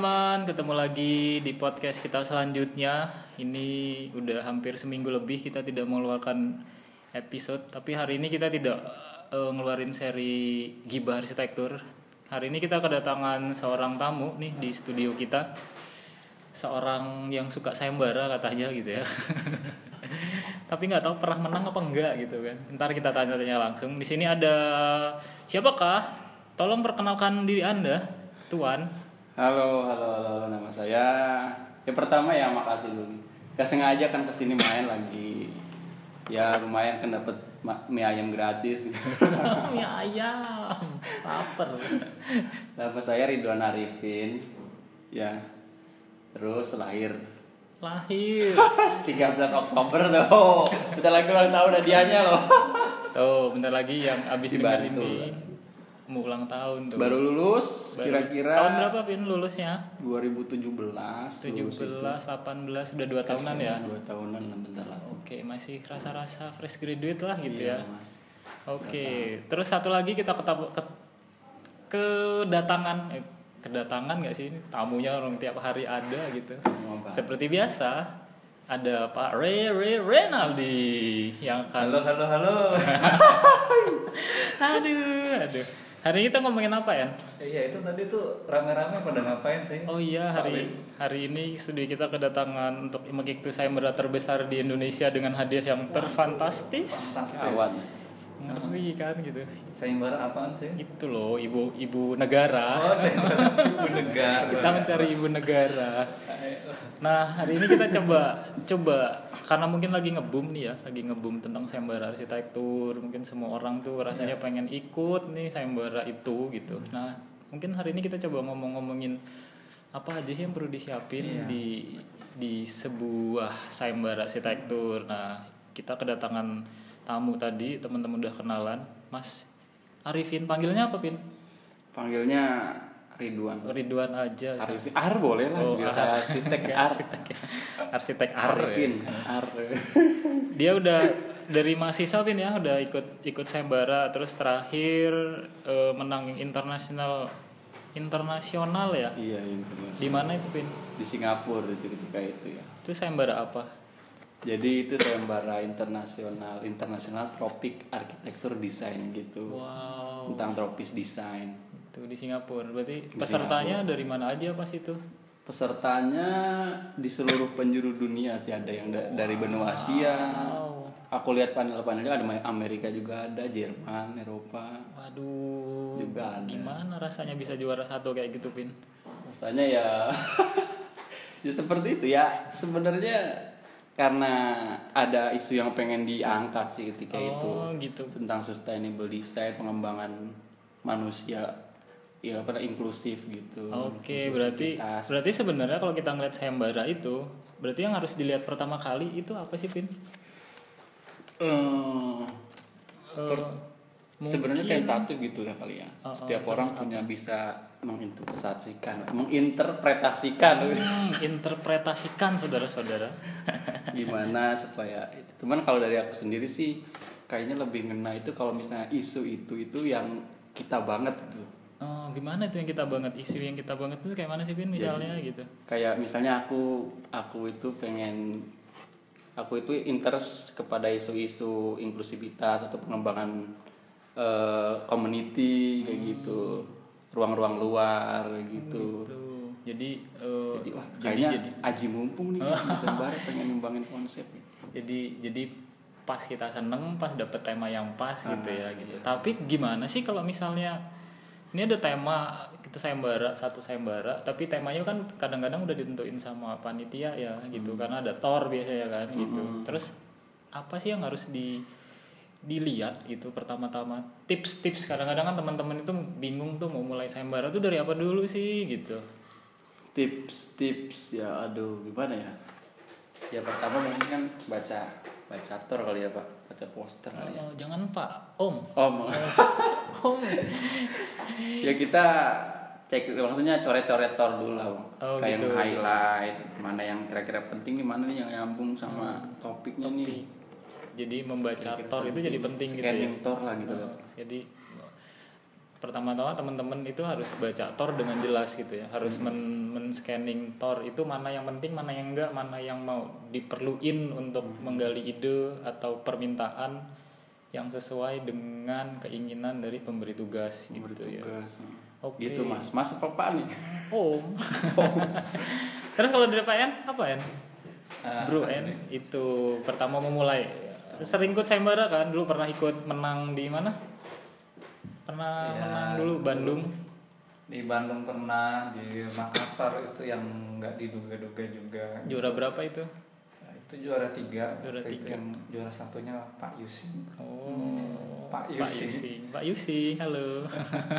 teman-teman, ketemu lagi di podcast kita selanjutnya. Ini udah hampir seminggu lebih kita tidak mengeluarkan episode, tapi hari ini kita tidak eh, ngeluarin seri Gibah Arsitektur. Hari ini kita kedatangan seorang tamu nih di studio kita. Seorang yang suka sayembara katanya gitu ya. tapi nggak tahu pernah menang apa enggak gitu kan. Ntar kita tanya-tanya langsung. Di sini ada siapakah? Tolong perkenalkan diri Anda, Tuan. Halo, halo, halo, halo, nama saya. Yang pertama ya makasih dulu. Gak sengaja kan ke sini main lagi. Ya lumayan kan dapat mie ayam gratis gitu. mie ayam lapar Nama saya Ridwan Arifin. Ya. Terus lahir lahir 13 Oktober tuh. Bentar lagi ulang tahun hadiahnya loh. tuh bentar lagi yang abis Di dengar Bantul. ini mau ulang tahun tuh Baru lulus Baru- kira-kira tahun berapa pin lulusnya 2017. 17 lulus itu. 18 sudah dua tahunan ya Dua tahunan lah bentar lah. oke masih rasa-rasa fresh graduate lah gitu Iya, ya Mas. oke terus satu lagi kita ketap ke, kedatangan eh, kedatangan nggak sih tamunya orang tiap hari ada gitu bahas. seperti biasa ada Pak Re Re Renaldi yang akan Halo, halo, halo. aduh aduh hari ini kita ngomongin apa ya Iya, itu tadi tuh rame-rame pada ngapain sih? oh iya hari hari ini studi kita kedatangan untuk mengikuti sayembara terbesar di Indonesia dengan hadiah yang terfantastis Fantastis. Kawan. Ngeri kan gitu. Sayembara apaan sih? itu loh ibu ibu negara. Oh, sayembara ibu negara. kita mencari ibu negara. Nah hari ini kita coba coba karena mungkin lagi ngebum nih ya lagi ngebum tentang sayembara arsitektur. Mungkin semua orang tuh rasanya pengen ikut nih sayembara itu gitu. Nah mungkin hari ini kita coba ngomong-ngomongin apa aja sih yang perlu disiapin Iya. di di sebuah sayembara arsitektur. Nah kita kedatangan tamu tadi teman-teman udah kenalan mas Arifin panggilnya apa pin Panggilnya Ridwan. Ridwan aja Arifin. Ar boleh lah. Oh, arsitek Ya, Ar. arsitek ya. arsitek ar ya. Arifin. Ar. dia udah dari mahasiswa pin ya udah ikut ikut sayembara terus terakhir eh, menang internasional internasional ya Iya internasional. di mana itu pin Di Singapura itu ketika itu ya. itu sayembara apa Jadi itu sayembara internasional, internasional tropik arsitektur desain gitu. wow. Tentang tropis desain. itu di Singapura. Berarti Di pesertanya dari mana aja pas itu? Pesertanya di seluruh penjuru dunia sih. Ada yang da- dari benua Asia. wow Aku lihat panel-panelnya ada Amerika juga ada, Jerman, Eropa. Waduh. Juga ada. gimana rasanya bisa juara satu kayak gitu pin rasanya ya ya seperti itu ya. Sebenarnya karena ada isu yang pengen diangkat sih ketika itu oh gitu tentang sustainable design pengembangan manusia ya apa inklusif gitu Oke, berarti Inklusivitas. berarti sebenarnya kalau kita ngeliat sayembara itu, berarti yang harus dilihat pertama kali itu apa sih, Pin? Eh, Eh, sebenarnya tentatif gitu lah kali ya Oh, oh, setiap orang punya bisa menginterpretasikan menginterpretasikan Hmm, interpretasikan saudara-saudara. gimana supaya itu. Cuman kalau dari aku sendiri sih kayaknya lebih ngena itu kalau misalnya isu itu itu yang kita banget gitu. Oh, gimana itu yang kita banget isu yang kita banget itu kayak mana sih, Pin? Misalnya gitu. Kayak misalnya aku aku itu pengen aku itu interest kepada isu-isu inklusivitas atau pengembangan eh, community kayak gitu. Ruang-ruang luar gitu. Tuh. Jadi eh, Jadi wah jadi kayaknya jadi aji mumpung nih Desember pengen ngembangin konsep nih. jadi jadi pas kita seneng pas dapet tema yang pas gitu ya Ah, gitu iya. tapi gimana sih kalau misalnya ini ada tema kita sayembara satu sayembara tapi temanya kan kadang-kadang udah ditentuin sama panitia ya gitu Hmm. karena ada tor biasanya kan gitu terus apa sih yang harus di dilihat gitu pertama-tama. Tips-tips kadang-kadang kan teman-teman itu bingung tuh mau mulai sayembara tuh dari apa dulu sih gitu. Tips-tips ya aduh gimana ya? Ya pertama mungkin kan baca baca tor kali ya pak. Baca poster kali ya. Oh, jangan pak. Om. Om. Om. Ya kita cek maksudnya coret-coret tor dulu lah bang Oh, kayak gitu. yang highlight mana yang kira-kira penting nih mana nih yang nyambung sama Hmm. topiknya nih jadi membaca tor itu jadi penting gitu ya. scanning tor lah gitu. Loh jadi pertama-tama teman-teman itu harus baca Tor dengan jelas gitu ya. Harus men, men scanning Tor itu mana yang penting mana yang enggak mana yang mau diperluin untuk menggali ide atau permintaan yang sesuai dengan keinginan dari pemberi tugas Memberi gitu ya. tugas. Oke. Gitu mas, mas apa nih? oh terus kalau dari Pak En apa En Ah, Bro En itu pertama memulai sering ikut sayembara kan? Dulu pernah ikut menang di mana? Pernah Ya, menang dulu Bandung. Di Bandung pernah di Makassar itu yang nggak diduga-duga juga. Juara berapa itu? Nah, itu juara tiga. Juara Waktu itu tiga. yang juara satunya Pak Yusin. Oh Pak Pak. Yusing Pak Yusing halo.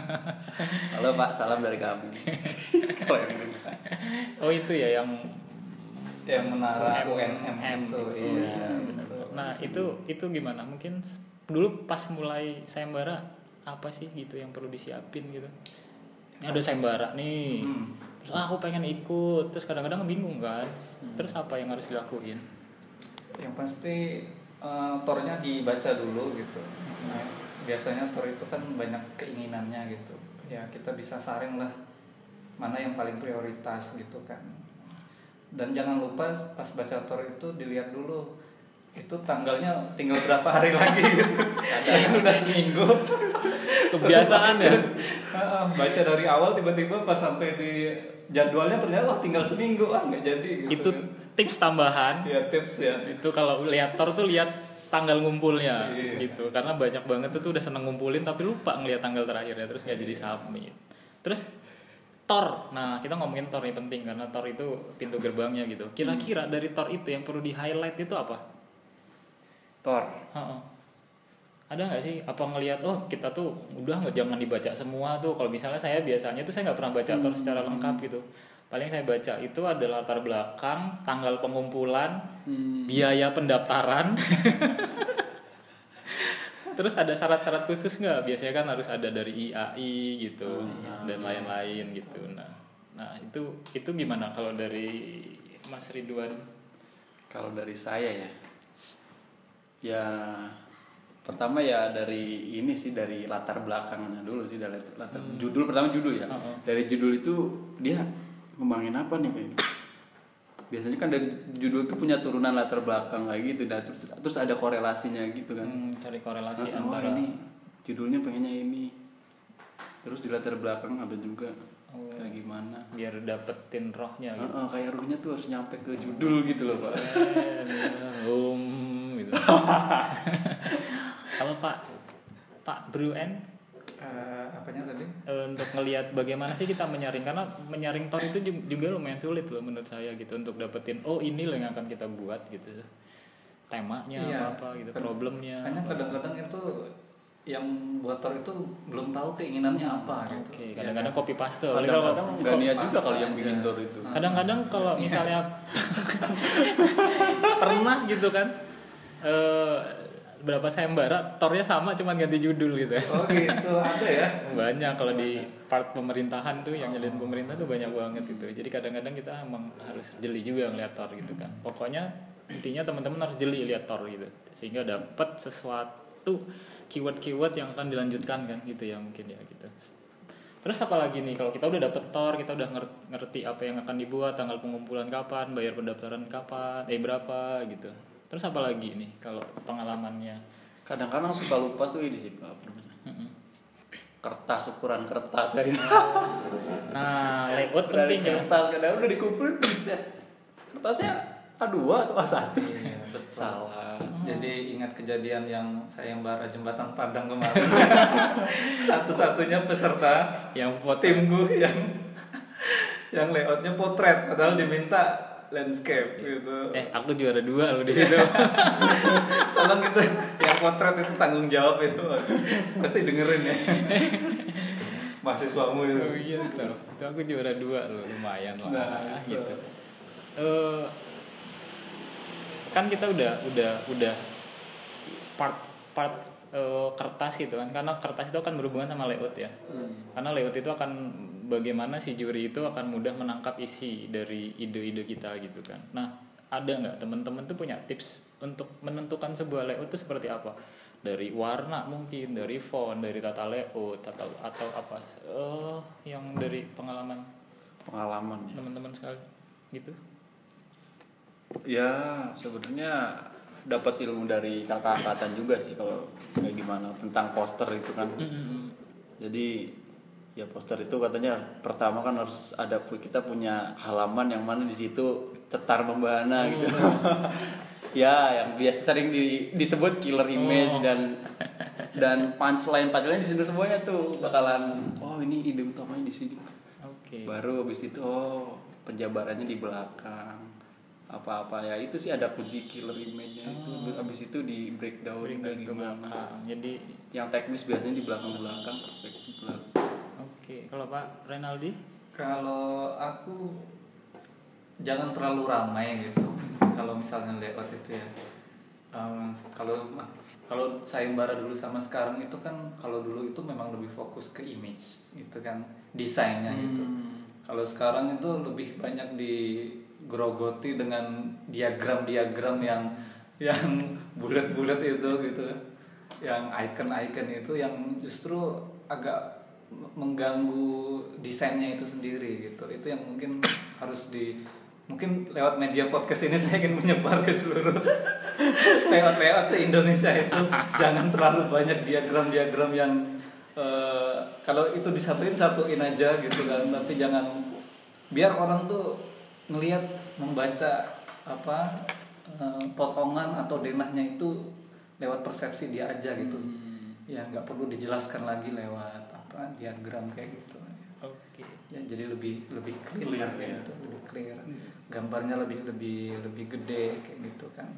Halo pak, salam dari kami. Kalau yang ini. oh itu ya yang yang menara UNM itu. itu. iya betul. Nah itu itu gimana? Mungkin dulu pas mulai sayembara apa sih gitu yang perlu disiapin gitu? Ini ada sayembara nih. Hmm. terus ah, aku pengen ikut. Terus kadang-kadang bingung kan. Terus apa yang harus dilakuin? Yang pasti eh, tornya dibaca dulu gitu. Nah, biasanya tor itu kan banyak keinginannya gitu. Ya kita bisa saring lah mana yang paling prioritas gitu kan. Dan jangan lupa pas baca tor itu dilihat dulu itu tanggalnya tinggal berapa hari lagi? Gitu kadang udah seminggu. Kebiasaan ya? Baca dari awal tiba-tiba pas sampai di jadwalnya ternyata wah tinggal seminggu. Ah nggak jadi gitu itu kan. tips tambahan. Ya tips ya. Itu kalau lihat tor tuh lihat tanggal ngumpulnya Iya. gitu. Karena banyak banget tuh udah seneng ngumpulin tapi lupa ngeliat tanggal terakhirnya terus nggak jadi submit. Terus tor nah kita ngomongin tor ini penting karena tor itu pintu gerbangnya gitu. Kira-kira dari tor itu yang perlu di highlight itu apa Tor. Heeh. ada nggak sih? Apa ngelihat oh kita tuh udah nggak jangan dibaca semua tuh. Kalau misalnya saya biasanya tuh saya nggak pernah baca tor secara lengkap gitu. Paling saya baca itu ada latar belakang tanggal pengumpulan biaya pendaftaran. Terus ada syarat-syarat khusus nggak? Biasanya kan harus ada dari IAI gitu dan lain-lain gitu. Nah nah itu itu gimana kalau dari Mas Ridwan? Kalau dari saya ya, ya pertama ya dari ini sih dari latar belakangnya dulu sih dari latar judul pertama judul ya. Heeh. Dari judul itu dia ngembangin apa nih kayak? Biasanya kan dari judul tuh punya turunan latar belakang kayak gitu dan terus terus ada korelasinya gitu kan. Hmm, cari korelasi Ah, oh, antara ini judulnya pengennya ini. Terus di latar belakang ada juga Oh. kayak gimana. Biar dapetin rohnya gitu. Ah, ah, kayak ruhnya tuh harus nyampe ke judul gitu loh pak. Um gitu. Kalau Pak Pak Bruen Eh, apanya tadi? Eh, untuk ngelihat bagaimana sih kita menyaring? Karena menyaring tor itu ju- juga lumayan sulit loh menurut saya gitu untuk dapetin oh ini loh yang akan kita buat gitu. Temanya Iya. apa apa gitu Kan- problemnya hanya kadang-kadang itu yang buat tor itu belum tahu keinginannya apa gitu. oke kadang-kadang kan? copy paste. Kadang-kadang nggak niat juga kalau yang bikin door itu. Kadang-kadang kalau misalnya pernah gitu kan eh berapa sayembara? Tornya sama cuman ganti judul gitu. Oh gitu. Ada ya? Banyak. Kalau di part pemerintahan tuh yang nyelin pemerintah tuh banyak banget gitu. Jadi kadang-kadang kita emang harus jeli juga ngeliat tor gitu kan. Pokoknya intinya teman-teman harus jeli lihat tor gitu. Sehingga dapat sesuatu keyword-keyword yang akan dilanjutkan kan gitu ya mungkin ya gitu. Terus apa lagi nih? Kalau kita udah dapet tor kita udah nger- ngerti apa yang akan dibuat tanggal pengumpulan kapan bayar pendaftaran kapan eh berapa gitu terus apa lagi nih kalau pengalamannya? Kadang-kadang suka lupa tuh ini sih apa namanya? Kertas ukuran kertas. Kayak gitu nah layout dari penting ya. kertas kadang udah dikumpulin bisa kertasnya A2 atau A1 Iya, betul. salah. Jadi ingat kejadian yang sayembara jembatan Padang kemarin. Satu-satunya peserta yang timku yang yang layoutnya potret. Padahal diminta landscape gitu. Eh, aku juara dua lo di situ. Tolong itu yang potret itu tanggung jawab itu. Pasti dengerin ya. Mahasiswamu itu. oh iya tuh. Itu aku juara dua lo, lumayan lah Nah, itu. gitu. Eh kan kita udah udah udah part part eh, kertas gitu kan karena kertas itu akan berhubungan sama layout ya karena layout itu akan bagaimana si juri itu akan mudah menangkap isi dari ide-ide kita gitu kan. Nah ada nggak teman-teman tuh punya tips untuk menentukan sebuah layout itu seperti apa? Dari warna mungkin dari font dari tata layout atau atau apa? Eh yang dari pengalaman pengalaman ya. teman-teman sekali gitu? Ya sebenarnya dapat ilmu dari kakak angkatan juga sih kalau kayak gimana tentang poster itu kan. Jadi ya poster itu katanya pertama kan harus ada kita punya halaman yang mana di situ tetar membahana gitu. Ya yang biasa sering di- disebut killer image dan dan punchline punchline di situ semuanya tuh bakalan oh ini ide utamanya di sini. Oke. Baru habis itu oh penjabarannya di belakang apa-apa. Ya itu sih ada kunci killer image-nya itu. Habis itu di breakdown kayak ke gimana belakang. Jadi yang teknis biasanya di belakang-belakang perspektif belakang oke kalau Pak Renaldi Kalau aku jangan terlalu ramai gitu. Kalau misalnya layout itu ya. Um, kalau kalau sayembara dulu sama sekarang itu kan kalau dulu itu memang lebih fokus ke image gitu kan desainnya gitu. Kalau sekarang itu lebih banyak digrogoti dengan diagram-diagram yang yang bulat-bulat itu gitu. Yang icon-icon itu yang justru agak mengganggu desainnya itu sendiri gitu. Itu yang mungkin harus di mungkin lewat media podcast ini saya ingin menyebar ke seluruh lewat-lewat se Indonesia itu. Jangan terlalu banyak diagram-diagram yang eh, kalau itu disatuin satuin aja gitu kan. Tapi jangan biar orang tuh ngelihat membaca apa eh, potongan atau denahnya itu lewat persepsi dia aja gitu. Ya nggak perlu dijelaskan lagi lewat apa diagram kayak gitu. Oke. Ya jadi lebih lebih clear, Clear, kayak ya. gitu lebih clear. Gambarnya lebih lebih lebih gede kayak gitu kan.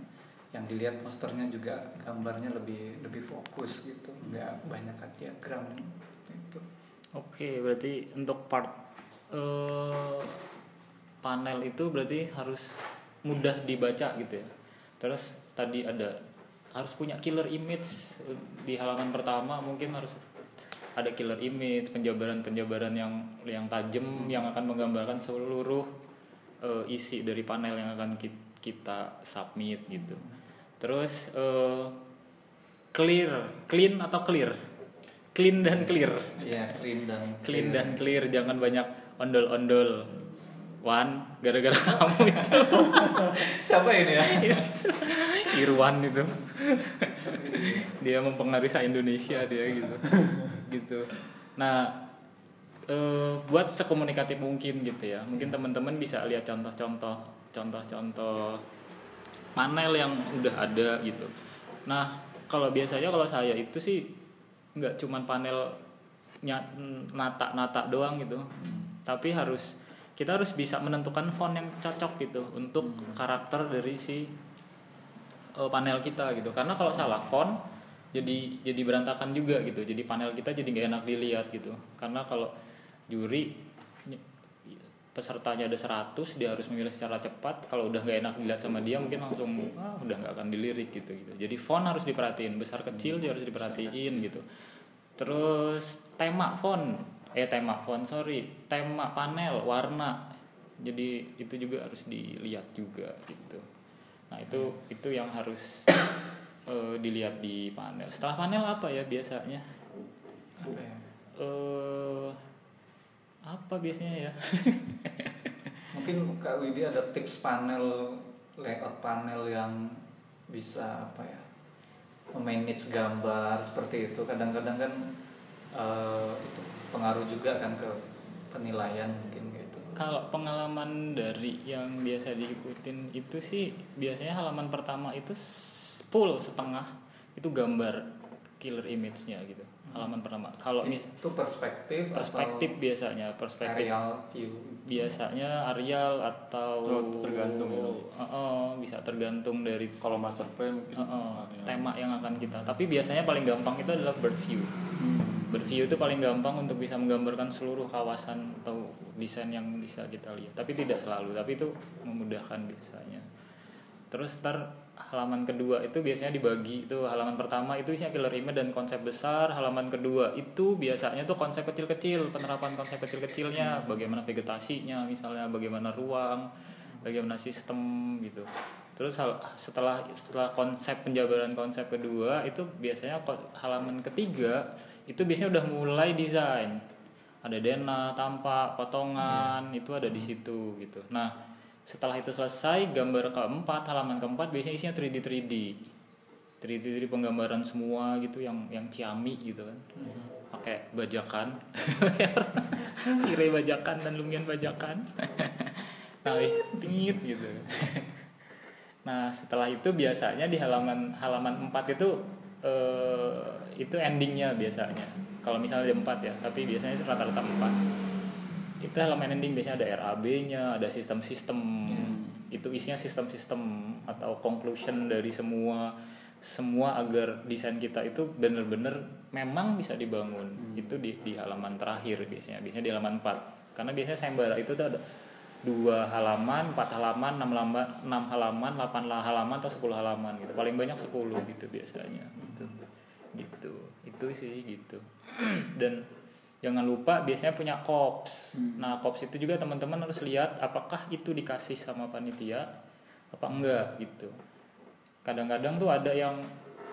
Yang dilihat posternya juga gambarnya lebih lebih fokus gitu. Nggak banyak diagram gitu. Oke, berarti untuk part eh, panel itu berarti harus mudah dibaca gitu ya. Terus tadi ada harus punya killer image di halaman pertama mungkin harus ada killer image, penjabaran-penjabaran yang yang tajam yang akan menggambarkan seluruh eh, isi dari panel yang akan ki- kita submit gitu. Terus eh, clear, clean atau clear? Clean dan clear. Ya clean dan clean dan clear. jangan banyak ondol-ondol. Wan gara-gara kamu itu. Siapa ini ya? Irwan itu. Dia mempengaruhi Indonesia dia gitu gitu. Nah eh, buat sekomunikatif mungkin gitu ya. Mungkin teman-teman bisa lihat contoh-contoh contoh-contoh panel yang udah ada gitu. Nah kalau biasanya kalau saya itu sih nggak cuman panel nata-nata doang gitu. Tapi harus kita harus bisa menentukan font yang cocok gitu untuk karakter dari si eh, panel kita gitu. Karena kalau salah font jadi jadi berantakan juga gitu. Jadi panel kita jadi nggak enak dilihat gitu. Karena kalau juri ny- pesertanya ada 100 dia harus memilih secara cepat. Kalau udah nggak enak dilihat sama dia mungkin langsung ah udah nggak akan dilirik gitu gitu. Jadi font harus diperhatiin. Besar kecil dia harus diperhatiin gitu. Terus tema font. Eh tema font sorry. Tema panel warna. Jadi itu juga harus dilihat juga gitu. Nah itu itu yang harus eh, dilihat di panel. Setelah panel apa ya biasanya? Apa ya? eh apa biasanya ya? Mungkin kak Widi ada tips panel layout panel yang bisa apa ya memanage gambar seperti itu. Kadang-kadang kan eh, itu pengaruh juga kan ke penilaian kalau pengalaman dari yang biasa diikutin itu sih biasanya halaman pertama itu full setengah itu gambar killer image-nya gitu halaman pertama. Kalau itu perspektif perspektif biasanya perspektif aerial view biasanya areal atau Oh, tergantung ya. Oh, oh, bisa tergantung dari kalau master plan mungkin oh, oh, ada. tema yang akan kita. Tapi biasanya paling gampang itu adalah bird view. Bird view itu paling gampang untuk bisa menggambarkan seluruh kawasan atau desain yang bisa kita lihat. Tapi tidak selalu tapi itu memudahkan biasanya. Terus ntar halaman kedua itu biasanya dibagi itu halaman pertama itu isinya killer image dan konsep besar. Halaman kedua itu biasanya tuh konsep kecil-kecil penerapan konsep kecil-kecilnya. Bagaimana vegetasinya misalnya bagaimana ruang bagaimana sistem gitu. Terus setelah setelah konsep penjabaran konsep kedua itu biasanya halaman ketiga itu biasanya udah mulai desain ada denah tampak potongan itu ada di situ gitu. Nah setelah itu selesai gambar keempat halaman keempat biasanya isinya 3D 3D 3D 3D penggambaran semua gitu yang yang ciami gitu kan. Pakai bajakan. Tirai bajakan dan lumian bajakan. Nah tingit gitu. Nah setelah itu biasanya di halaman halaman 4 itu eh, itu endingnya biasanya kalau misalnya ada 4 ya tapi biasanya itu rata-rata 4 itu halaman ending biasanya ada RAB-nya ada sistem-sistem. Itu isinya sistem-sistem atau conclusion dari semua semua agar desain kita itu benar-benar memang bisa dibangun. Itu di, di halaman terakhir biasanya biasanya di halaman 4 karena biasanya sayembara itu tuh ada dua halaman, empat halaman, enam halaman, enam halaman, delapan halaman atau 10 halaman gitu. Paling banyak 10 gitu biasanya. Gitu. Gitu. Itu sih gitu. Dan jangan lupa biasanya punya kops. Nah, kops itu juga teman-teman harus lihat apakah itu dikasih sama panitia apa enggak gitu. Kadang-kadang tuh ada yang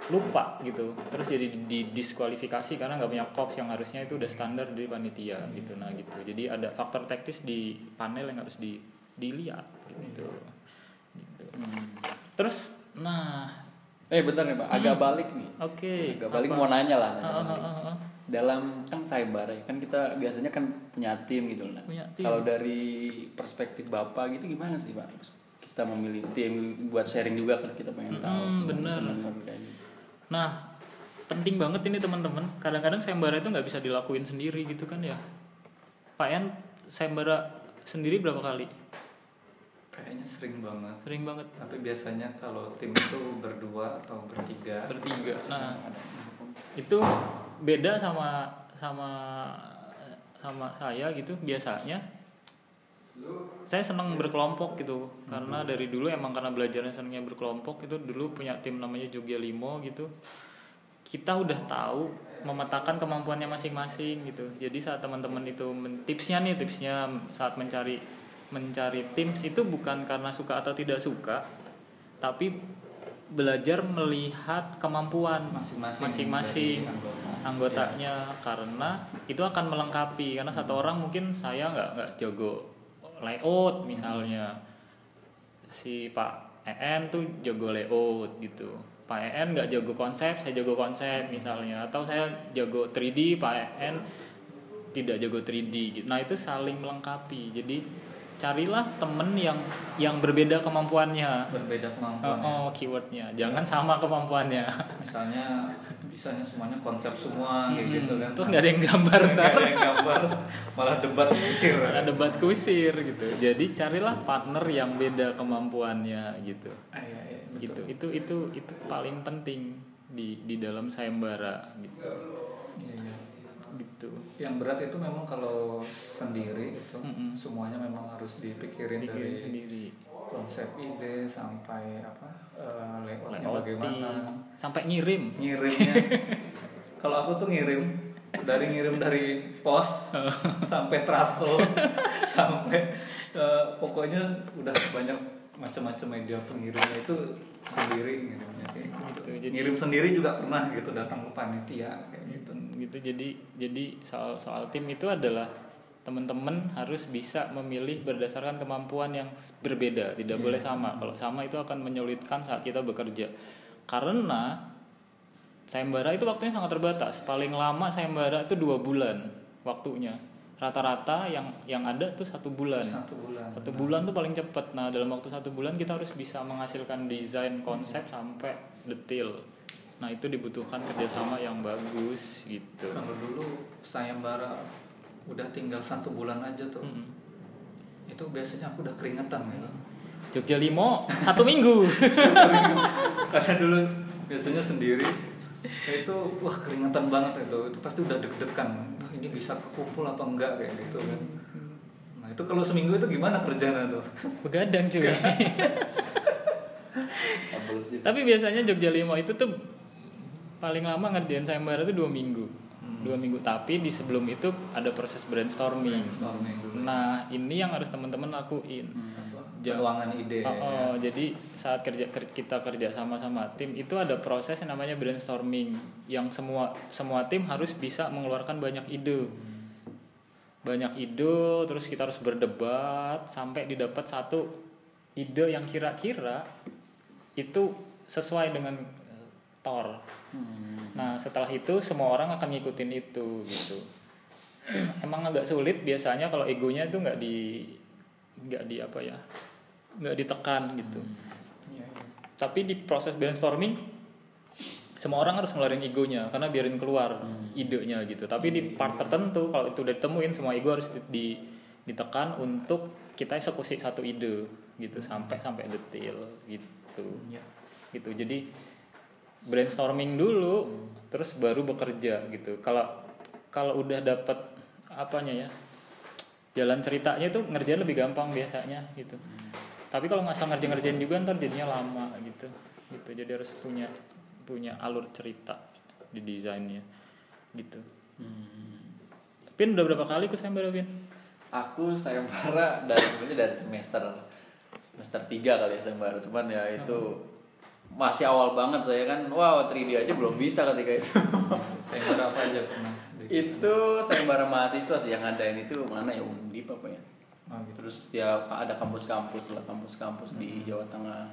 lupa gitu. Terus jadi didiskualifikasi karena nggak punya kops yang harusnya itu udah standar dari panitia gitu. Nah gitu. Jadi ada faktor teknis di panel yang harus di, dilihat gitu. Gitu. Terus nah Eh bentar nih pak, agak balik nih. oke Agak balik apa? mau nanya lah. Ah, nanya balik. ah, ah, ah. Dalam kan sayembara ya, kan kita biasanya kan punya tim gitu lah. Punya tim. Kalau dari perspektif bapak gitu gimana sih pak? Kita memilih tim buat sharing juga kan kita pengen tahu. Mm, semua bener. Nah, penting banget ini teman-teman. Kadang-kadang sayembara itu nggak bisa dilakuin sendiri gitu kan ya. Pak Yan sayembara sendiri berapa kali? Kayaknya sering banget. Sering banget. Tapi biasanya kalau tim itu berdua atau bertiga. Bertiga. Nah, itu beda sama sama sama saya gitu biasanya. Saya senang berkelompok gitu. Karena dari dulu emang karena belajarnya senangnya berkelompok itu dulu punya tim namanya Jogja Limo gitu. Kita udah tahu memetakan kemampuannya masing-masing gitu. Jadi saat teman-teman itu men- tipsnya nih tipsnya saat mencari mencari tips itu bukan karena suka atau tidak suka tapi belajar melihat kemampuan Masing-masing masing-masing anggotanya karena itu akan melengkapi karena satu orang mungkin saya nggak nggak jago layout misalnya. Si Pak EN tuh jago layout gitu. Pak EN nggak jago konsep saya jago konsep misalnya. Atau saya jago 3D Pak EN tidak jago 3D gitu. Nah itu saling melengkapi. Jadi carilah temen yang yang berbeda kemampuannya Berbeda oh, kemampuannya. oh, keywordnya jangan sama kemampuannya Misalnya bisanya semuanya konsep semua kayak Mm-mm. gitu kan. terus nggak ada yang gambar Nggak ntar ada yang gambar, malah debat kusir. ada debat kusir gitu jadi carilah partner yang beda kemampuannya gitu Ah, iya, iya, betul. gitu itu itu itu paling penting di di dalam sayembara gitu Yang berat itu memang kalau sendiri itu Mm-mm. semuanya memang harus dipikirin dikirim dari sendiri. konsep ide sampai apa eh, layoutnya bagaimana. sampai ngirim. Ngirimnya. Kalau aku tuh ngirim dari ngirim dari pos sampai travel sampai eh, pokoknya udah banyak macam-macam media pengirimnya itu sendiri ngirimnya kayak gitu. Gitu, jadi- ngirim sendiri juga pernah gitu datang ke panitia kayak gitu gitu. Jadi jadi soal soal tim itu adalah teman-teman harus bisa memilih berdasarkan kemampuan yang berbeda tidak boleh sama. Kalau sama itu akan menyulitkan saat kita bekerja. Karena sayembara itu waktunya sangat terbatas. Paling lama sayembara itu dua bulan waktunya. Rata-rata yang yang ada tuh satu bulan. Satu bulan satu bulan tuh paling cepat. Nah dalam waktu satu bulan kita harus bisa menghasilkan desain konsep sampai detail nah itu dibutuhkan kerjasama yang bagus gitu. Kalau dulu sayembara udah tinggal satu bulan aja tuh. Mm-mm. itu biasanya aku udah keringetan gitu Jogja Limo satu minggu. Karena dulu biasanya sendiri itu wah keringetan banget itu. Itu pasti udah deg-degan. Wah, ini bisa kekumpul apa enggak kayak gitu kan. Nah itu kalau seminggu itu gimana kerjanya tuh? Begadang cuy. Sih. tapi biasanya Jogja Limo itu tuh paling lama ngerjain sayembara itu dua minggu. Dua minggu. Tapi di sebelum itu ada proses brainstorming. Brainstorming dulu. nah ini yang harus teman-teman lakuin. Jam- peluangan ide. Oh, oh, jadi saat kerja ker- kita kerja sama sama tim itu ada proses yang namanya brainstorming yang semua semua tim harus bisa mengeluarkan banyak ide. Banyak ide terus kita harus berdebat sampai didapat satu ide yang kira-kira itu sesuai dengan eh, Thor. Nah, setelah itu semua orang akan ngikutin itu gitu. Emang agak sulit biasanya kalau egonya itu nggak di nggak di apa ya nggak ditekan gitu. Iya, iya. Tapi di proses brainstorming semua orang harus ngeluarin egonya karena biarin keluar idenya gitu. Tapi di part tertentu kalau itu udah ditemuin semua ego harus di, di- ditekan untuk kita eksekusi satu ide gitu sampai sampai detail gitu. Iya. Gitu. Jadi brainstorming dulu terus baru bekerja gitu. Kalau kalau udah dapet apanya ya jalan ceritanya itu ngerjain lebih gampang biasanya gitu. Tapi kalau ngasal ngerjain-ngerjain juga ntar jadinya lama gitu. Gitu. Jadi harus punya punya alur cerita di desainnya gitu. Pin udah berapa kali ikut sayembara Pin? Aku sayembara dari sebenarnya dari semester semester 3 kali ya sayembara, cuman ya itu masih awal banget saya kan. Wow, 3D aja belum bisa ketika itu. Saya berapa aja pernah. itu sayembara mahasiswa sih yang ngadain itu mana ya Undip apa ya? Oh, gitu. Terus ya ada kampus-kampus lah, kampus-kampus di Jawa Tengah.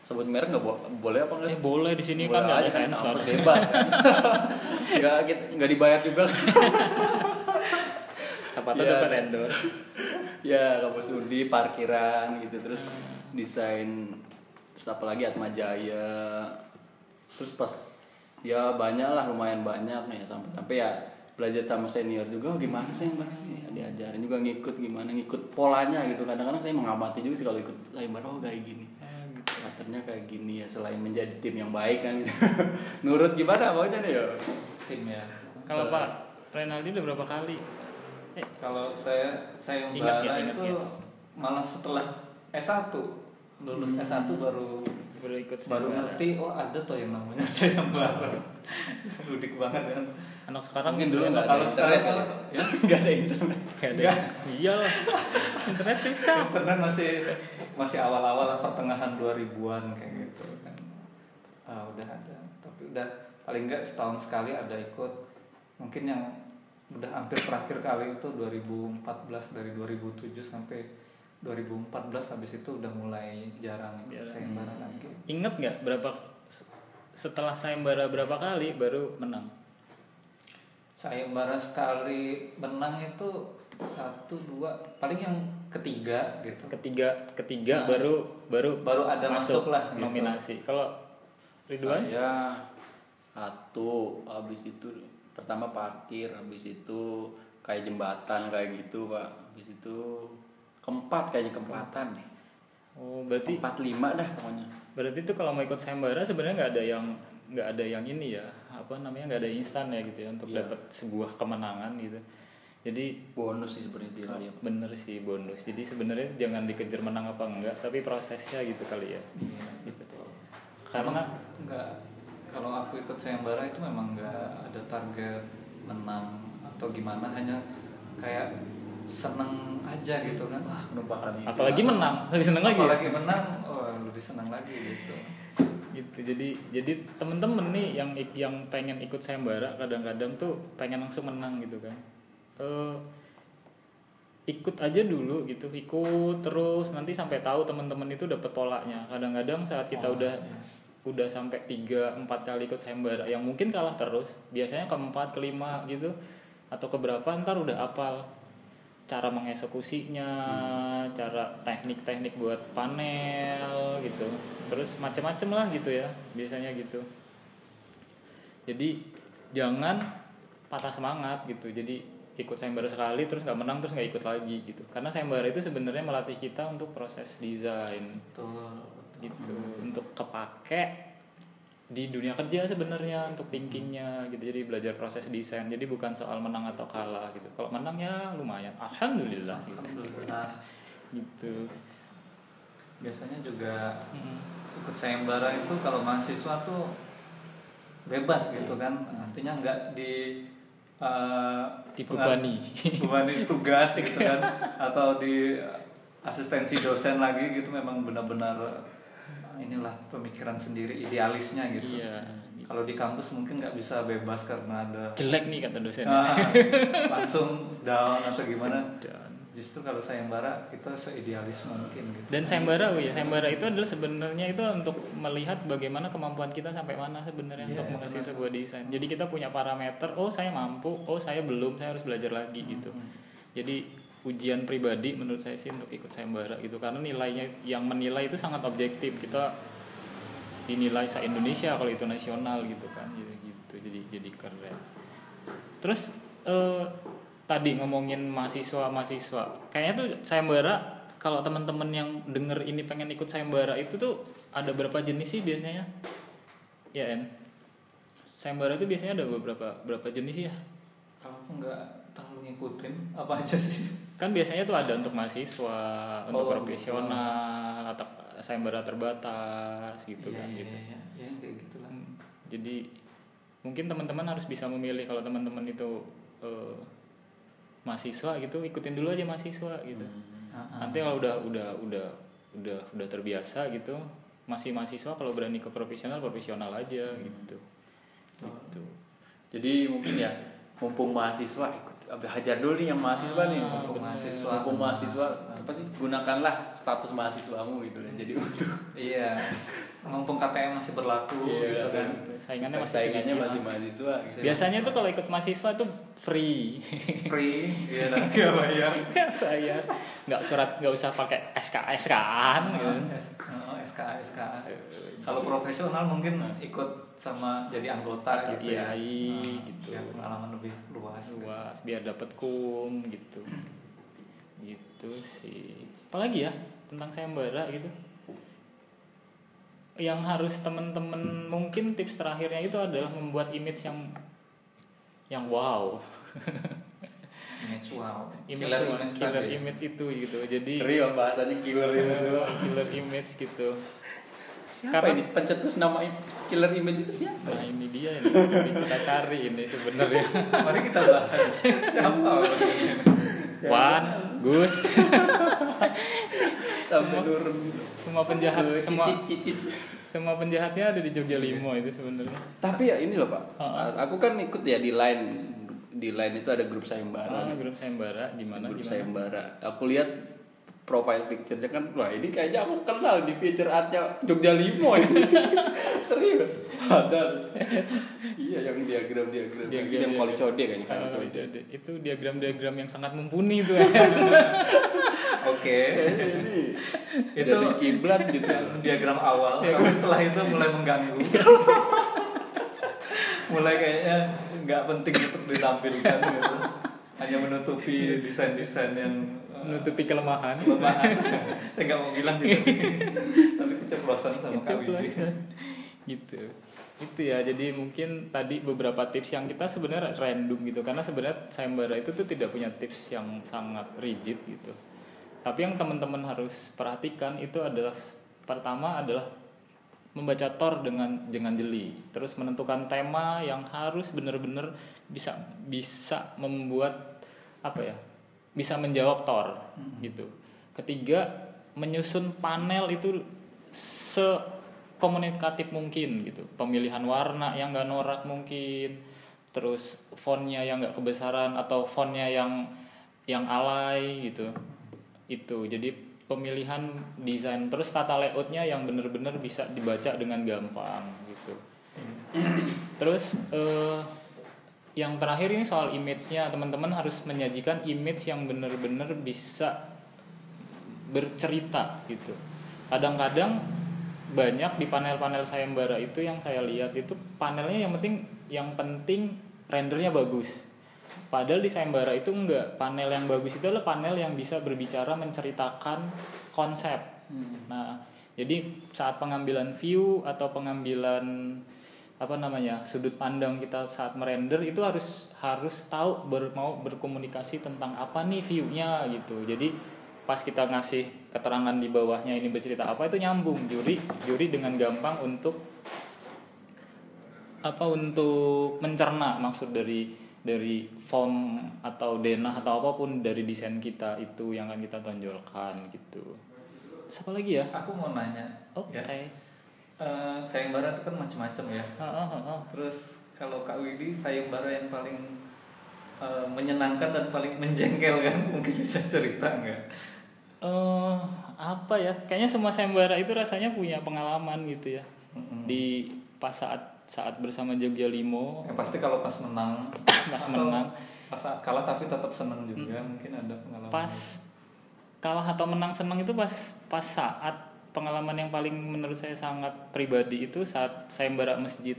Sebut merek nggak bo- boleh apa enggak? Eh boleh di sini Boleh kan nggak ada kan, sensor. kampus bebas kan. Nggak kita- nggak dibayar juga. Siapa tahu Iya. dapat endorse. ya kampus Udi parkiran gitu terus desain terus apalagi Atma Jaya terus pas ya banyak lah lumayan banyak nih sampai sampai ya belajar sama senior juga oh, gimana sih yang mana sih diajarin juga ngikut gimana ngikut polanya gitu kadang-kadang saya mengamati juga sih kalau ikut sayembara oh kayak gini patternnya kayak gini ya selain menjadi tim yang baik kan gitu. nurut gimana maunya nih ya Tim ya. Kalau Pak Renaldi udah berapa kali? Eh, Kalau saya saya Ingat ya, ingat itu ya. malah setelah S1 lulus S1 baru baru ikut baru ngerti oh ada tuh yang namanya sayembara. Udik banget kan. Anak sekarang mungkin dulu nggak kalau sekarang kali ya nggak ada internet Gak ada. Nggak. Iya. Internet susah. Internet masih masih awal-awal lah, pertengahan 2000-an kayak gitu kan. Ah, udah ada. Tapi udah paling enggak setahun sekali ada ikut. Mungkin yang udah hampir terakhir kali itu 2014 dari 2007 sampai 2014 habis itu udah mulai jarang Jarang. sayembara lagi. Ingat nggak berapa setelah sayembara berapa kali baru menang? Sayembara sekali menang itu satu dua paling yang ketiga gitu. Ketiga ketiga Nah. baru baru Baru ada masuk lah, gitu. nominasi. Kalau Ridwan Saya satu, habis itu pertama parkir, habis itu kayak jembatan kayak gitu pak, habis itu keempat kayaknya keempatan nih, Oh, berarti empat lima dah pokoknya. berarti itu kalau mau ikut sayembara sebenarnya nggak ada yang nggak ada yang ini ya apa namanya nggak ada instan ya gitu ya untuk Iya. dapat sebuah kemenangan gitu. Jadi Bonus sih sebenarnya itu kali ya. Bener sih bonus. Jadi sebenarnya jangan dikejar menang apa enggak, tapi prosesnya gitu kali ya. Iya. Gitu. Karena enggak kalau aku ikut sayembara itu memang enggak ada target menang atau gimana hanya kayak seneng aja gitu kan. Wah Penumpang apalagi menang, lebih seneng lagi. apalagi menang oh lebih senang lagi gitu. Gitu jadi jadi temen-temen nih yang yang pengen ikut sayembara kadang-kadang tuh pengen langsung menang gitu kan. Eh, ikut aja dulu gitu ikut terus nanti sampai tahu temen-temen itu dapat polanya kadang-kadang saat kita Oh, udah iya. udah sampai tiga empat kali ikut sayembara yang mungkin kalah terus biasanya keempat kelima gitu atau keberapa ntar udah apal cara mengeksekusinya, cara teknik-teknik buat panel gitu. Terus macam-macam lah gitu ya, biasanya gitu. Jadi jangan patah semangat gitu. Jadi ikut sayembara sekali terus nggak menang terus nggak ikut lagi gitu. Karena sayembara itu sebenarnya melatih kita untuk proses desain betul gitu, untuk kepake di dunia kerja sebenarnya untuk thinkingnya gitu. Jadi belajar proses desain. Jadi bukan soal menang atau kalah gitu. Kalau menang ya lumayan. Alhamdulillah gitu, alhamdulillah. Gitu. biasanya juga ikut sayembara itu kalau mahasiswa tuh bebas gitu kan. Artinya nggak di uh, Dibebani. dibebani tugas gitu kan. Atau di asistensi dosen lagi gitu. Memang benar-benar inilah pemikiran sendiri idealisnya gitu. Iya. Kalau di kampus mungkin nggak bisa bebas karena ada Jelek nih kata dosen. ah, langsung down atau gimana. Dan, Justru kalau sayembara kita seidealis mungkin gitu. dan sayembara, oh ya sayembara itu adalah sebenarnya itu untuk melihat bagaimana kemampuan kita sampai mana sebenarnya Iya, untuk menghasilkan sebuah desain. Jadi kita punya parameter, oh saya mampu, oh saya belum, saya harus belajar lagi gitu. Jadi ujian pribadi menurut saya sih untuk ikut sayembara gitu. Karena nilainya yang menilai itu sangat objektif. Kita dinilai se Indonesia kalau itu nasional gitu kan. Gitu gitu jadi jadi keren. Terus eh, tadi ngomongin mahasiswa mahasiswa. Kayaknya tuh sayembara kalau teman-teman yang denger ini pengen ikut sayembara itu tuh ada berapa jenis sih biasanya? Ya en sayembara itu biasanya ada beberapa berapa jenis ya? Kalau nggak terlalu ngikutin? Apa aja sih? Kan biasanya tuh ada untuk mahasiswa untuk Oh, profesional atau sayembara terbatas gitu Iya, kan iya, gitu. iya, iya, kayak gitulah. Hmm, jadi mungkin teman-teman harus bisa memilih kalau teman-teman itu eh, mahasiswa gitu ikutin dulu aja mahasiswa gitu. Ah, ah. nanti kalau udah udah udah udah udah terbiasa gitu masih mahasiswa kalau berani ke profesional profesional aja gitu. Gitu. Jadi mungkin ya mumpung mahasiswa ikut hajar dulu nih yang mahasiswa nih. Ah, Mumpung bener. mahasiswa. Mumpung mahasiswa apa sih gunakanlah status mahasiswamu gitu ya. Jadi untuk Iya. Mumpung KTM masih berlaku gitu kan. Saingannya masih saingannya masih mahasiswa gitu. biasanya tuh kalau ikut mahasiswa tuh free Free, iya dan nggak bayar. nggak bayar nggak surat nggak usah pakai SKS kan gitu. SKA SKA. Kalau profesional mungkin ikut sama jadi anggota Atau gitu ya. IAI Ah, gitu. biar pengalaman lebih luas. luas biar dapat kum gitu gitu sih apalagi ya tentang sayembara gitu yang harus temen-temen mungkin tips terakhirnya itu adalah membuat image yang yang wow Image wow. image Killer wow, image killer tadi. image itu gitu jadi Rio bahasanya killer itu. killer image gitu Siapa Karena- ini pencetus nama killer image itu siapa? nah ini dia ini, Ini kita cari ini sebenarnya Mari kita bahas. Siapa? Wan Gus turun semua penjahat semua cicit-cicit. semua penjahatnya ada di Jogja Limo itu sebenarnya Tapi ya ini loh pak, Ah, aku kan ikut ya di line di line itu ada grup sayembara. Ah, grup sayembara gimana grup gimana? sayembara. Aku lihat profile picture-nya kan, wah ini kayaknya aku kenal di feature art-nya Jogja Limo ini. Serius. Ada. iya yang diagram-diagram. Diagram- yang diagram. policode kayaknya kan. Oh, itu diagram-diagram yang sangat mumpuni itu Oke. Ini Itu- kiblat gitu. diagram awal tapi setelah itu mulai mengganggu mulai kayaknya nggak penting untuk ditampilkan gitu. Hanya menutupi desain-desain yang eh, menutupi kelemahan. kelemahan. Saya nggak mau bilang sih tapi, keceplosan sama Keceplosan. gitu. Itu ya jadi mungkin tadi beberapa tips yang kita sebenarnya random gitu. Karena sebenarnya sayembara itu tuh tidak punya tips yang sangat rigid gitu. Tapi yang teman-teman harus perhatikan itu adalah pertama adalah membaca tor dengan dengan jeli. Terus menentukan tema yang harus benar-benar bisa bisa membuat apa ya bisa menjawab tor gitu. Ketiga menyusun panel itu sekomunikatif mungkin gitu. Pemilihan warna yang gak norak mungkin terus fontnya yang gak kebesaran atau fontnya yang yang alay gitu. Itu. Jadi pemilihan desain. Terus tata layoutnya yang bener-bener bisa dibaca dengan gampang gitu. Terus eh, yang terakhir ini soal image-nya. Teman-teman harus menyajikan image yang bener-bener bisa bercerita gitu. Kadang-kadang banyak di panel-panel sayembara itu yang saya lihat itu panelnya yang penting yang penting rendernya bagus padahal di sayembara itu enggak. Panel yang bagus itu adalah panel yang bisa berbicara menceritakan konsep. Nah jadi saat pengambilan view atau pengambilan apa namanya sudut pandang kita saat merender itu harus harus tahu ber, mau berkomunikasi tentang apa nih viewnya gitu. Jadi pas kita ngasih keterangan di bawahnya ini bercerita apa itu nyambung. Juri juri dengan gampang untuk apa untuk mencerna maksud dari dari form atau denah atau apa pun dari desain kita itu yang akan kita tonjolkan gitu siapa lagi ya Aku mau nanya. oke Ya. Eh, sayembara itu kan macam-macam ya. Ah, ah, ah. Terus kalau Kak Widi sayembara yang paling eh, menyenangkan dan paling menjengkelkan mungkin bisa cerita nggak? Eh, apa ya kayaknya semua sayembara itu rasanya punya pengalaman gitu ya Mm-mm. di pas saat saat bersama Jogja Limo Ya pasti kalau pas menang, Pas menang. pas kalah tapi tetap senang juga mungkin ada pengalaman. pas kalah atau menang senang itu pas pas saat pengalaman yang paling menurut saya sangat pribadi itu saat sayembara masjid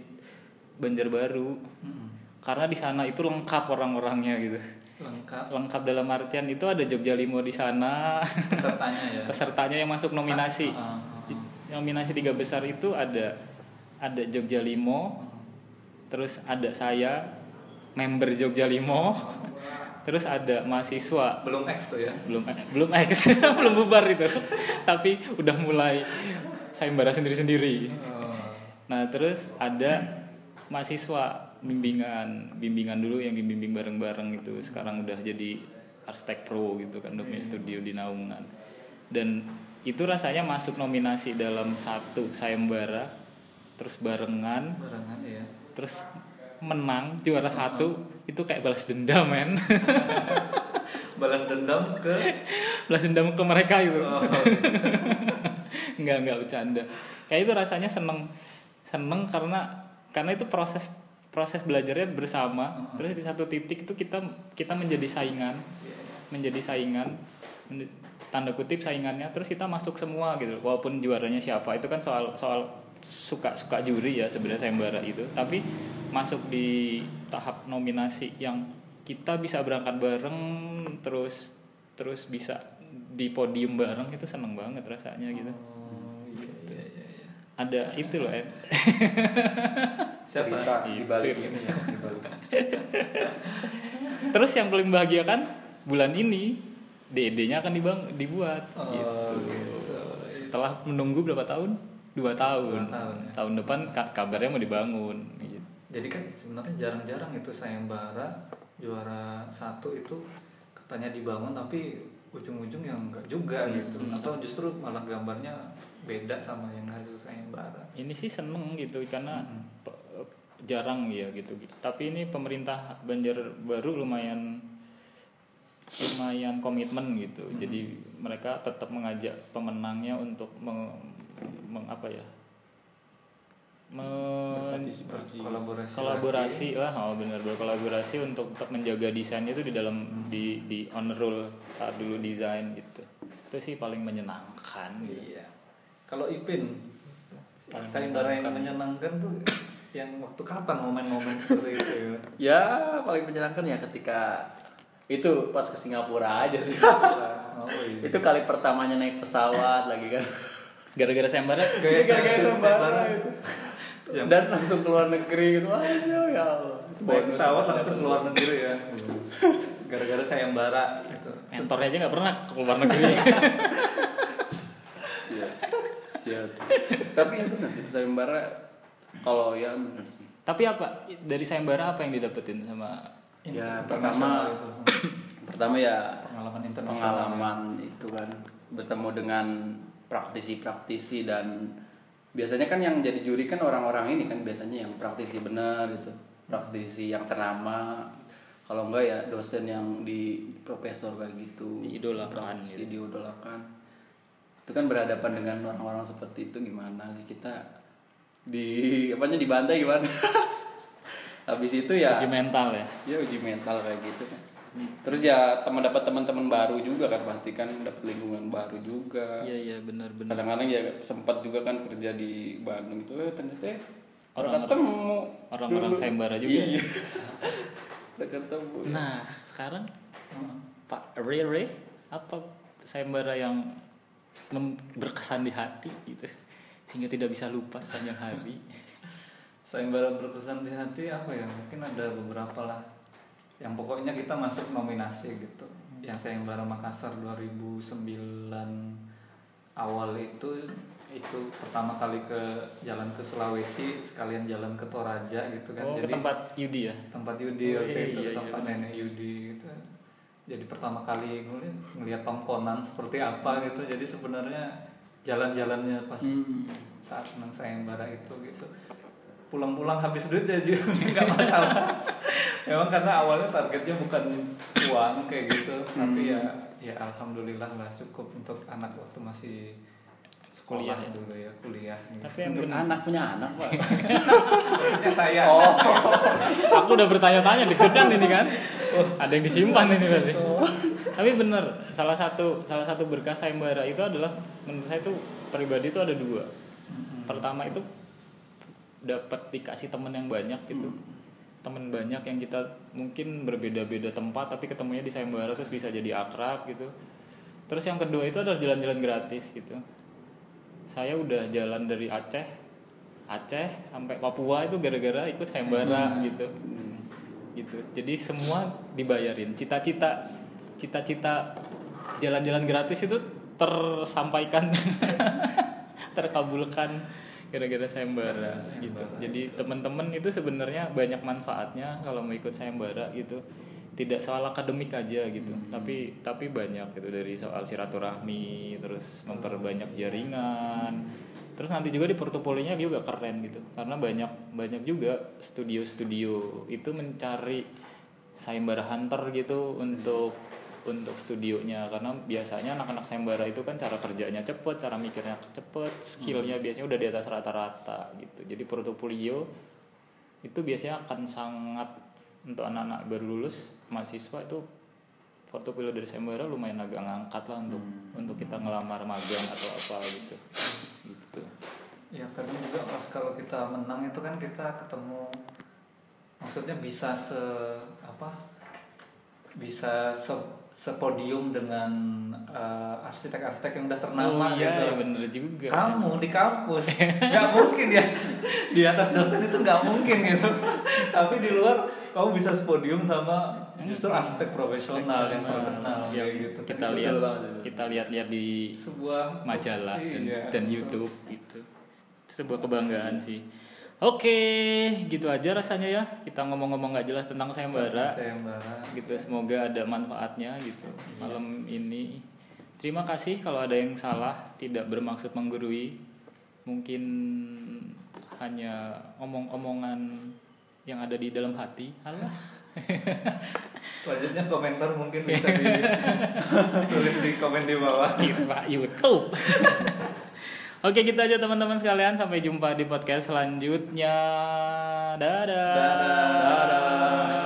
Banjarbaru Mm-mm. karena di sana itu lengkap orang-orangnya gitu lengkap lengkap dalam artian itu ada Jogja Limo di sana pesertanya ya. pesertanya yang masuk nominasi Ah, ah, Di- ah. nominasi tiga besar itu ada ada Jogja Limo terus ada saya member Jogja Limo terus ada mahasiswa. Belum X tuh ya. belum belum X belum bubar itu. Tapi udah mulai sayembara sendiri-sendiri. Oh. nah terus ada mahasiswa bimbingan bimbingan dulu yang dibimbing bareng-bareng itu sekarang udah jadi arsitek pro gitu kan udah punya studio di Naungan. Dan itu rasanya masuk nominasi dalam satu sayembara terus barengan Barengan ya. terus menang juara satu itu kayak balas dendam men. Balas dendam ke? Balas dendam ke mereka gitu. Oh, nggak nggak bercanda. Kayak itu rasanya seneng. Seneng karena karena itu proses proses belajarnya bersama. Terus di satu titik itu kita kita menjadi saingan. Menjadi saingan. Tanda kutip saingannya. Terus kita masuk semua gitu walaupun juaranya siapa. Itu kan soal soal suka suka juri ya sebenarnya sayembara itu tapi masuk di tahap nominasi yang kita bisa berangkat bareng terus terus bisa di podium bareng itu seneng banget rasanya gitu Oh, iya, iya, iya, iya. ada itu loh Ed. Siapa? cerita di balik ini ya terus yang paling bahagia kan bulan ini DD-nya akan dibang dibuat Oh, gitu. gitu. setelah menunggu berapa tahun dua tahun Dua tahun, ya. tahun depan ka- kabarnya mau dibangun gitu. Jadi kan sebenarnya jarang-jarang itu sayembara juara satu itu katanya dibangun tapi ujung-ujung yang enggak juga gitu Hmm. atau justru malah gambarnya beda sama yang hasil sayembara. ini sih seneng gitu karena Mm-mm. pe- jarang ya gitu tapi ini pemerintah Banjarbaru lumayan lumayan komitmen gitu jadi mereka tetap mengajak pemenangnya untuk meng, meng- apa ya men- Berpartisipasi. Kolaborasi. kolaborasi lah oh benar berkolaborasi untuk tetap menjaga desainnya itu di dalam di di on roll saat dulu desain gitu itu sih paling menyenangkan gitu Iya. Kalau Ipin Paling sayembara yang menyenangkan tuh yang waktu kapan momen-momen seperti itu ya? ya paling menyenangkan ya ketika itu pas ke Singapura aja sih Oh, iya. itu kali pertamanya naik pesawat lagi kan gara-gara sayembara Gaya Gara-gara sayembara sayembara itu. Yang dan langsung keluar negeri gitu aduh ya Allah Itu naik pesawat langsung keluar negeri ya. Gara-gara sayembara gitu. mentornya aja nggak pernah ke luar negeri Iya. Iya. Tapi ya benar sih sayembara kalau ya benar sih. tapi apa dari sayembara apa yang didapetin sama Ya pertama itu. pertama ya pengalaman internasional. pengalaman itu kan bertemu dengan praktisi-praktisi dan biasanya kan yang jadi juri kan orang-orang ini kan biasanya yang praktisi benar gitu praktisi yang ternama. Kalau enggak ya dosen yang di profesor kayak gitu Diidolakan praktisi gitu. diidolakan. Itu kan berhadapan dengan orang-orang seperti itu gimana sih? Kita di apanya dibantai gimana? Habis itu ya uji mental ya? Ya uji mental kayak gitu kan terus ya teman dapat teman-teman baru juga kan pasti kan dapat lingkungan baru juga iya iya benar benar kadang-kadang ya sempat juga kan kerja di Bandung itu eh, ternyata eh, Orang-orang- ketemu orang-orang sayembara juga ya? iya Udah ketemu nah sekarang Hmm. Pak Rere apa sayembara yang mem- berkesan di hati gitu sehingga tidak bisa lupa sepanjang hari Sayembara berkesan di hati apa ya? Mungkin ada beberapa lah. Yang pokoknya kita masuk nominasi gitu. Yang sayembara Makassar 2009 awal itu itu pertama kali ke jalan ke Sulawesi sekalian jalan ke Toraja gitu kan Oh, ke jadi tempat Yudi ya? tempat Yudi Oh, iya, itu iya, ke tempat iya. nenek Yudi gitu jadi pertama kali ngeliat, ngeliat tongkonan seperti apa gitu jadi sebenarnya jalan-jalannya pas Hmm. saat menang sayembara itu gitu pulang-pulang habis duit ya juga nggak masalah memang karena awalnya targetnya bukan uang kayak gitu tapi ya ya alhamdulillah lah cukup untuk anak waktu masih sekolah Kuliah ya? dulu ya kuliah. Tapi yang Untuk anak punya anak pak. Saya Oh. aku udah bertanya-tanya deg-degan ini kan. Ada yang disimpan ini berarti. Tapi bener, salah satu salah satu berkas sayembara itu adalah menurut saya itu pribadi itu ada dua. Pertama itu dapat dikasih temen yang banyak gitu. Temen banyak yang kita mungkin berbeda-beda tempat tapi ketemunya di sayembara terus bisa jadi akrab gitu. Terus yang kedua itu adalah jalan-jalan gratis gitu. Saya udah jalan dari Aceh Aceh sampai Papua itu gara-gara ikut sayembara gitu. Gitu. Jadi semua dibayarin. Cita-cita cita-cita jalan-jalan gratis itu tersampaikan terkabulkan gara-gara sayembara gitu. Jadi teman-teman itu sebenarnya banyak manfaatnya kalau mau ikut sayembara gitu. Tidak soal akademik aja gitu tapi tapi banyak gitu. Dari soal silaturahmi terus memperbanyak jaringan. Terus nanti juga di portofolionya juga keren gitu. Karena banyak banyak juga studio-studio itu mencari sayembara hunter gitu untuk untuk studionya karena biasanya anak-anak sayembara itu kan cara kerjanya cepet cara mikirnya cepet skillnya biasanya udah di atas rata-rata gitu. Jadi portofolio itu biasanya akan sangat untuk anak-anak baru lulus mahasiswa itu portofolio dari sayembara lumayan agak ngangkat lah untuk untuk kita ngelamar magang atau apa gitu. Gitu. Ya kadang juga pas kalau kita menang itu kan kita ketemu maksudnya bisa se apa bisa se sepodium dengan eh, arsitek-arsitek yang udah ternama oh iya gitu. ya bener juga Kamu di kampus nggak mungkin di atas di atas dosen itu nggak mungkin gitu. Tapi di luar kamu bisa sepodium sama justru arsitek profesional yang terkenal kayak gitu. kita Kan itu lihat kita lihat-lihat di sebuah majalah dan, Iya. dan YouTube gitu. Itu sebuah kebanggaan sih. Oke, gitu aja rasanya ya. Kita ngomong-ngomong nggak jelas tentang sayembara. sayembara. Gitu semoga ada manfaatnya gitu malam ini. Terima kasih kalau ada yang salah, tidak bermaksud menggurui. Mungkin hanya omong-omongan yang ada di dalam hati. Alah. Selanjutnya komentar mungkin bisa ditulis di komen di bawah. Pak YouTube. Oke gitu aja teman-teman sekalian sampai jumpa di podcast selanjutnya. Dadah. Dadah.